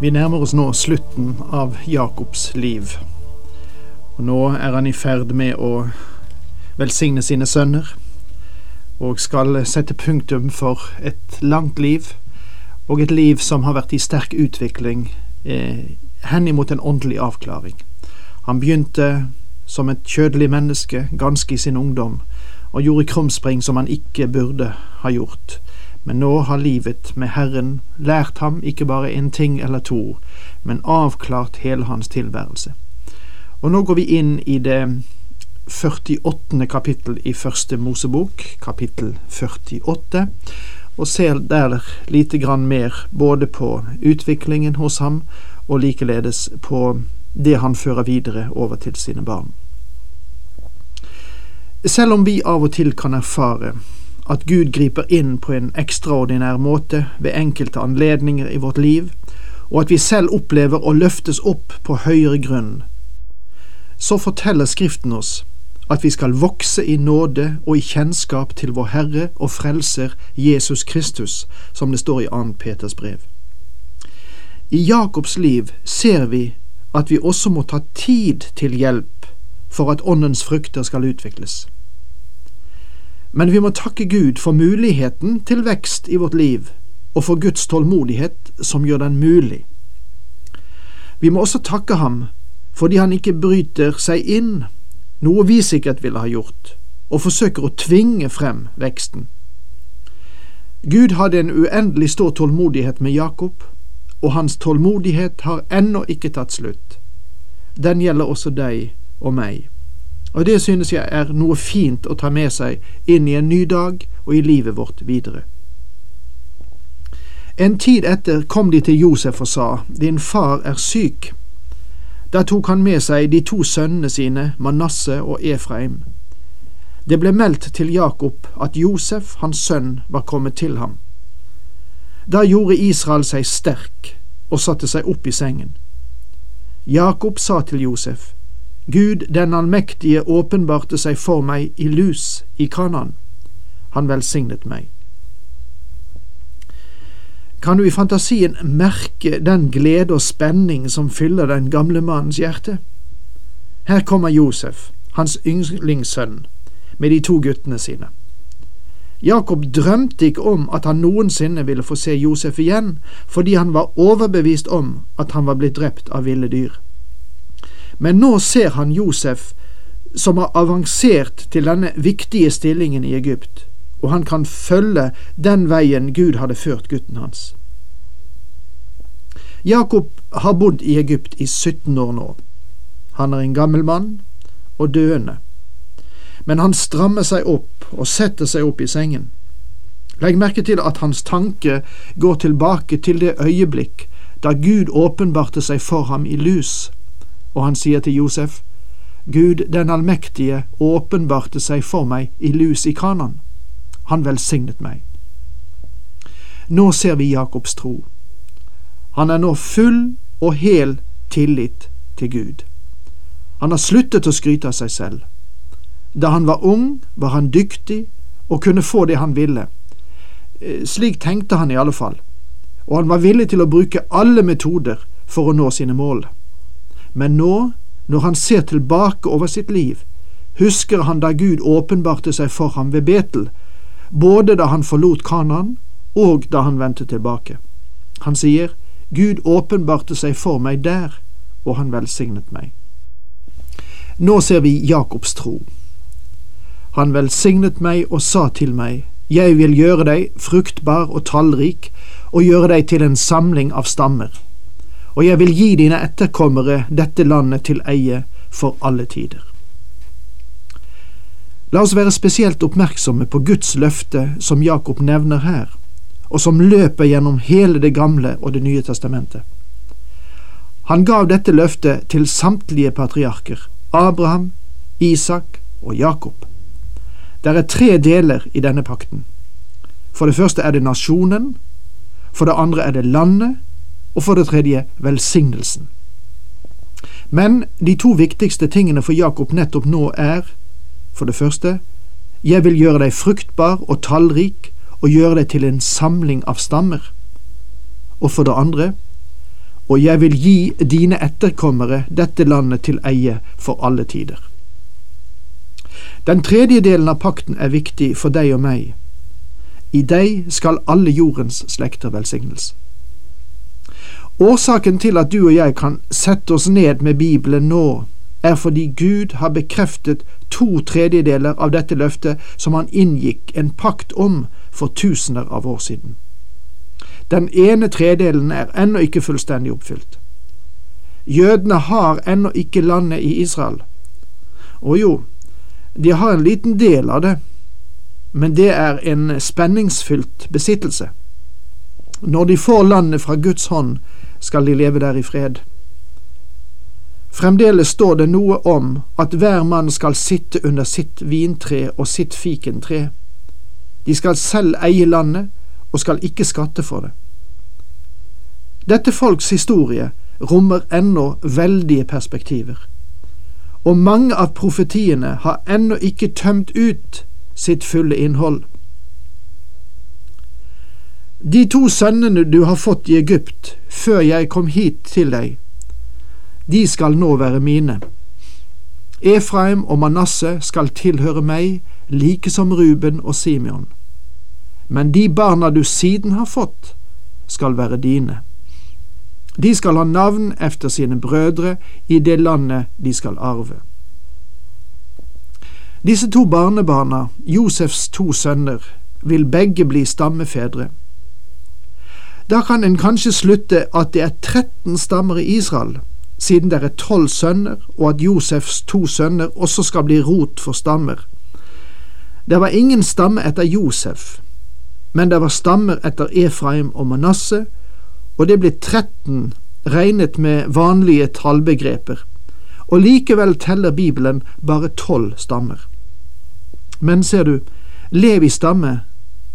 Vi nærmer oss nå slutten av Jakobs liv. Og nå er han i ferd med å velsigne sine sønner, og skal sette punktum for et langt liv, og et liv som har vært i sterk utvikling eh, henimot en åndelig avklaring. Han begynte som et kjødelig menneske ganske i sin ungdom, og gjorde krumspring som han ikke burde ha gjort men nå har livet med Herren lært ham ikke bare en ting eller to, men avklart hele hans tilværelse. Og nå går vi inn i det 48. kapittel i Første Mosebok, kapittel 48, og ser der lite grann mer både på utviklingen hos ham og likeledes på det han fører videre over til sine barn. Selv om vi av og til kan erfare at Gud griper inn på en ekstraordinær måte ved enkelte anledninger i vårt liv, og at vi selv opplever å løftes opp på høyere grunn, så forteller Skriften oss at vi skal vokse i nåde og i kjennskap til vår Herre og Frelser Jesus Kristus, som det står i 2. Peters brev. I Jakobs liv ser vi at vi også må ta tid til hjelp for at åndens frukter skal utvikles men vi må takke Gud for muligheten til vekst i vårt liv, og for Guds tålmodighet som gjør den mulig. Vi må også takke ham fordi han ikke bryter seg inn, noe vi sikkert ville ha gjort, og forsøker å tvinge frem veksten. Gud hadde en uendelig stor tålmodighet med Jakob, og hans tålmodighet har ennå ikke tatt slutt. Den gjelder også deg og meg. Og det synes jeg er noe fint å ta med seg inn i en ny dag og i livet vårt videre. En tid etter kom de til Josef og sa, Din far er syk. Da tok han med seg de to sønnene sine, Manasse og Efraim. Det ble meldt til Jakob at Josef, hans sønn, var kommet til ham. Da gjorde Israel seg sterk og satte seg opp i sengen. Jakob sa til Josef, Gud den allmektige åpenbarte seg for meg i lus i Kanan. Han velsignet meg. Kan du i fantasien merke den glede og spenning som fyller den gamle mannens hjerte? Her kommer Josef, hans yndlingssønn, med de to guttene sine. Jakob drømte ikke om at han noensinne ville få se Josef igjen, fordi han var overbevist om at han var blitt drept av ville dyr. Men nå ser han Josef som har avansert til denne viktige stillingen i Egypt, og han kan følge den veien Gud hadde ført gutten hans. Jakob har bodd i Egypt i 17 år nå. Han er en gammel mann og døende, men han strammer seg opp og setter seg opp i sengen. Legg merke til at hans tanke går tilbake til det øyeblikk da Gud åpenbarte seg for ham i lus og han sier til Josef, Gud den allmektige åpenbarte seg for meg i lus i Kanan. Han velsignet meg. Nå ser vi Jakobs tro. Han er nå full og hel tillit til Gud. Han har sluttet å skryte av seg selv. Da han var ung, var han dyktig og kunne få det han ville. Eh, slik tenkte han i alle fall, og han var villig til å bruke alle metoder for å nå sine mål. Men nå, når han ser tilbake over sitt liv, husker han da Gud åpenbarte seg for ham ved Betel, både da han forlot Kanan og da han vendte tilbake. Han sier, Gud åpenbarte seg for meg der, og han velsignet meg. Nå ser vi Jakobs tro. Han velsignet meg og sa til meg, Jeg vil gjøre deg fruktbar og tallrik, og gjøre deg til en samling av stammer og jeg vil gi dine etterkommere dette landet til eie for alle tider. La oss være spesielt oppmerksomme på Guds løfte som Jakob nevner her, og som løper gjennom hele Det gamle og Det nye testamentet. Han gav dette løftet til samtlige patriarker, Abraham, Isak og Jakob. Det er tre deler i denne pakten. For det første er det nasjonen, for det andre er det landet, og for det tredje velsignelsen. Men de to viktigste tingene for Jakob nettopp nå er for det første jeg vil gjøre deg fruktbar og tallrik og gjøre deg til en samling av stammer. Og for det andre og jeg vil gi dine etterkommere dette landet til eie for alle tider. Den tredje delen av pakten er viktig for deg og meg. I deg skal alle jordens slekter velsignes. Årsaken til at du og jeg kan sette oss ned med Bibelen nå, er fordi Gud har bekreftet to tredjedeler av dette løftet som han inngikk en pakt om for tusener av år siden. Den ene tredelen er ennå ikke fullstendig oppfylt. Jødene har ennå ikke landet i Israel. Og jo, de har en liten del av det, men det er en spenningsfylt besittelse. Når de får landet fra Guds hånd, skal de leve der i fred. Fremdeles står det noe om at hver mann skal sitte under sitt vintre og sitt fikentre. De skal selv eie landet og skal ikke skatte for det. Dette folks historie rommer ennå veldige perspektiver, og mange av profetiene har ennå ikke tømt ut sitt fulle innhold. De to sønnene du har fått i Egypt før jeg kom hit til deg, de skal nå være mine. Efraim og Manasseh skal tilhøre meg, like som Ruben og Simeon. Men de barna du siden har fått, skal være dine. De skal ha navn efter sine brødre i det landet de skal arve. Disse to barnebarna, Josefs to sønner, vil begge bli stammefedre. Da kan en kanskje slutte at det er 13 stammer i Israel, siden det er tolv sønner, og at Josefs to sønner også skal bli rot for stammer. Det var ingen stamme etter Josef, men det var stammer etter Efraim og Manasseh, og det ble 13 regnet med vanlige tallbegreper, og likevel teller Bibelen bare tolv stammer. Men ser du, Levi stamme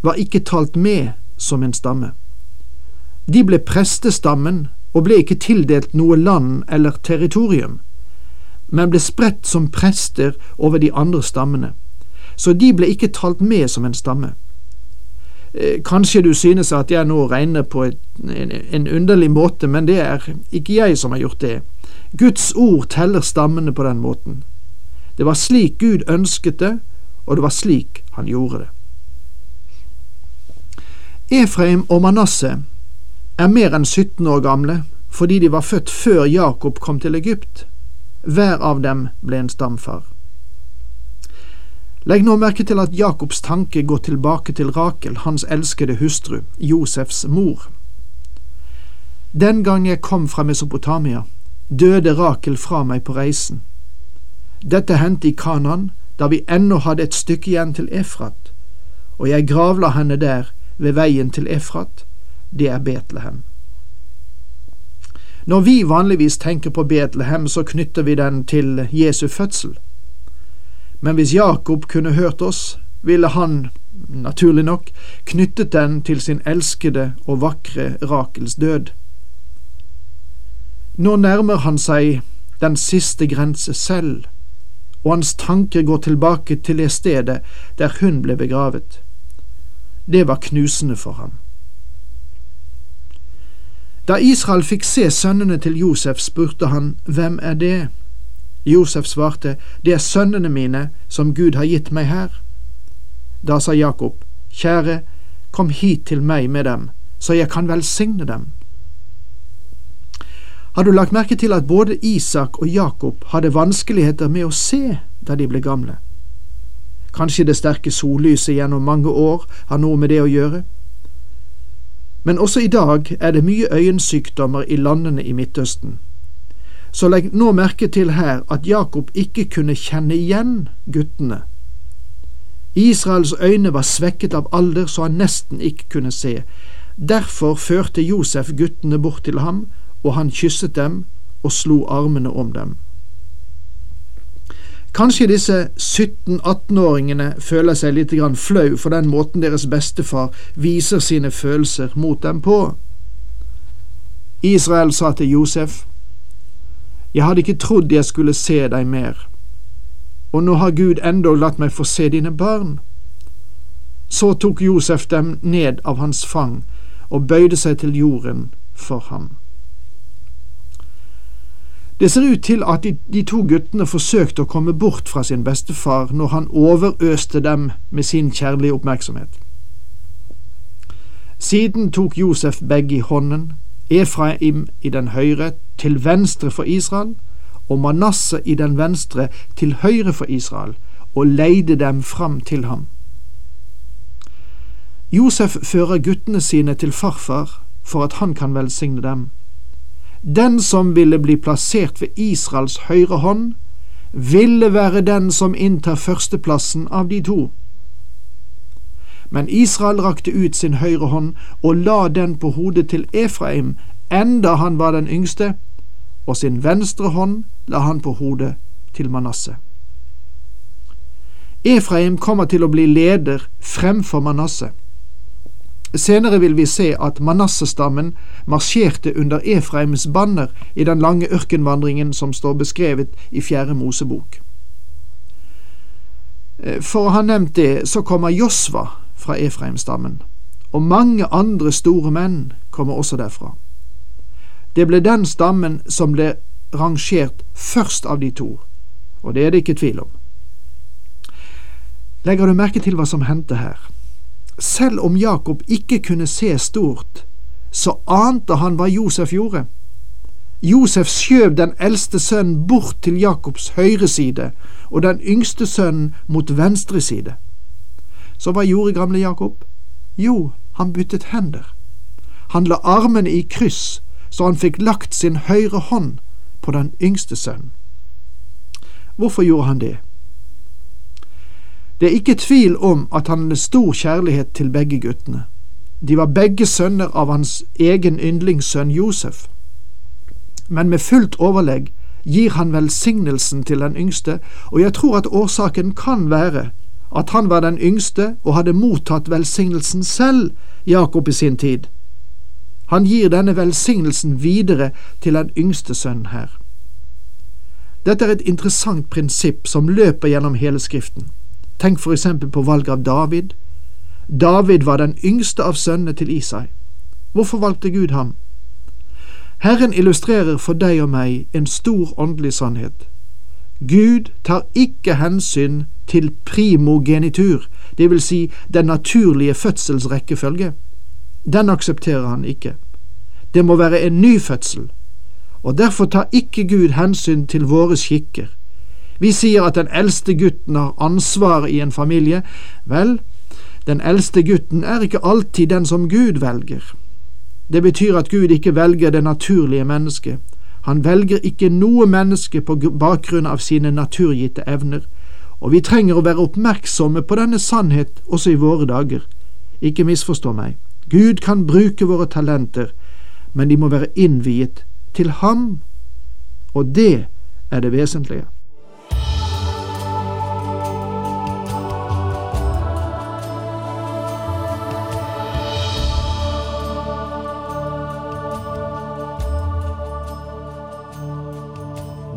var ikke talt med som en stamme. De ble prestestammen og ble ikke tildelt noe land eller territorium, men ble spredt som prester over de andre stammene, så de ble ikke talt med som en stamme. Eh, kanskje du synes at jeg nå regner på en, underlig måte, men det er ikke jeg som har gjort det. Guds ord teller stammene på den måten. Det var slik Gud ønsket det, og det var slik han gjorde det. Efraim og Manasseh er mer enn 17 år gamle fordi de var født før Jakob kom til Egypt. Hver av dem ble en stamfar. Legg nå merke til at Jakobs tanke går tilbake til Rakel, hans elskede hustru, Josefs mor. Den gang jeg kom fra Mesopotamia, døde Rakel fra meg på reisen. Dette hendte i Kanan, da vi ennå hadde et stykke igjen til Efrat, og jeg gravla henne der ved veien til Efrat, det er Betlehem. Når vi vanligvis tenker på Betlehem, så knytter vi den til Jesu fødsel. Men hvis Jakob kunne hørt oss, ville han, naturlig nok, knyttet den til sin elskede og vakre Rakels død. Nå nærmer han seg den siste grense selv, og hans tanker går tilbake til det stedet der hun ble begravet. Det var knusende for ham. Da Israel fikk se sønnene til Josef, spurte han Hvem er det? Josef svarte Det er sønnene mine som Gud har gitt meg her. Da sa Jakob Kjære, kom hit til meg med dem, så jeg kan velsigne dem. Har du lagt merke til at både Isak og Jakob hadde vanskeligheter med å se da de ble gamle? Kanskje det sterke sollyset gjennom mange år har noe med det å gjøre? Men også i dag er det mye øyensykdommer i landene i Midtøsten. Så legg nå merke til her at Jakob ikke kunne kjenne igjen guttene. Israels øyne var svekket av alder så han nesten ikke kunne se. Derfor førte Josef guttene bort til ham, og han kysset dem og slo armene om dem. Kanskje disse 17-18-åringene føler seg litt flau for den måten deres bestefar viser sine følelser mot dem på. Israel sa til Josef, Jeg hadde ikke trodd jeg skulle se deg mer, og nå har Gud endog latt meg få se dine barn. Så tok Josef dem ned av hans fang og bøyde seg til jorden for ham. Det ser ut til at de, de, to guttene forsøkte å komme bort fra sin bestefar når han overøste dem med sin kjærlige oppmerksomhet. Siden tok Josef begge i hånden, Efraim i den høyre til venstre for Israel, og Manasseh i den venstre til høyre for Israel, og leide dem fram til ham. Josef fører guttene sine til farfar for at han kan velsigne dem. Den som ville bli plassert ved Israels høyre hånd, ville være den som inntar førsteplassen av de to. Men Israel rakte ut sin høyre hånd og la den på hodet til Efraim, enda han var den yngste, og sin venstre hånd la han på hodet til Manasseh. Efraim kommer til å bli leder fremfor Manasseh. Senere vil vi se at Manassestammen marsjerte under Efraims banner i den lange ørkenvandringen som står beskrevet i Fjerde Mosebok. Eh, for å ha nevnt det, så kommer Josva fra Efraimstammen, og mange andre store menn kommer også derfra. Det ble den stammen som ble rangert først av de to, og det er det ikke tvil om. Legger du merke til hva som hendte her? Selv om Jakob ikke kunne se stort, så ante han hva Josef gjorde. Josef skjøv den eldste sønnen bort til Jakobs høyre side og den yngste sønnen mot venstre side. Så hva gjorde gamle Jakob? Jo, han byttet hender. Han la armene i kryss, så han fikk lagt sin høyre hånd på den yngste sønnen. Hvorfor gjorde han det? Det er ikke tvil om at han hadde stor kjærlighet til begge guttene. De var begge sønner av hans egen yndlingssønn Josef. Men med fullt overlegg gir han velsignelsen til den yngste, og jeg tror at årsaken kan være at han var den yngste og hadde mottatt velsignelsen selv, Jakob i sin tid. Han gir denne velsignelsen videre til den yngste sønnen her. Dette er et interessant prinsipp som løper gjennom hele Skriften. Tenk for eksempel på valget av David. David var den yngste av sønnene til Isai. Hvorfor valgte Gud ham? Herren illustrerer for deg og meg en stor åndelig sannhet. Gud tar ikke hensyn til primogenitur, det vil si den naturlige fødselsrekkefølge. Den aksepterer han ikke. Det må være en ny fødsel, og derfor tar ikke Gud hensyn til våre skikker vi sier at den eldste gutten har ansvaret i en familie. Vel, den eldste gutten er ikke alltid den som Gud velger. Det betyr at Gud ikke velger det naturlige mennesket. Han velger ikke noe menneske på bakgrunn av sine naturgitte evner, og vi trenger å være oppmerksomme på denne sannhet også i våre dager. Ikke misforstå meg. Gud kan bruke våre talenter, men de må være innviet til Ham, og det er det vesentlige.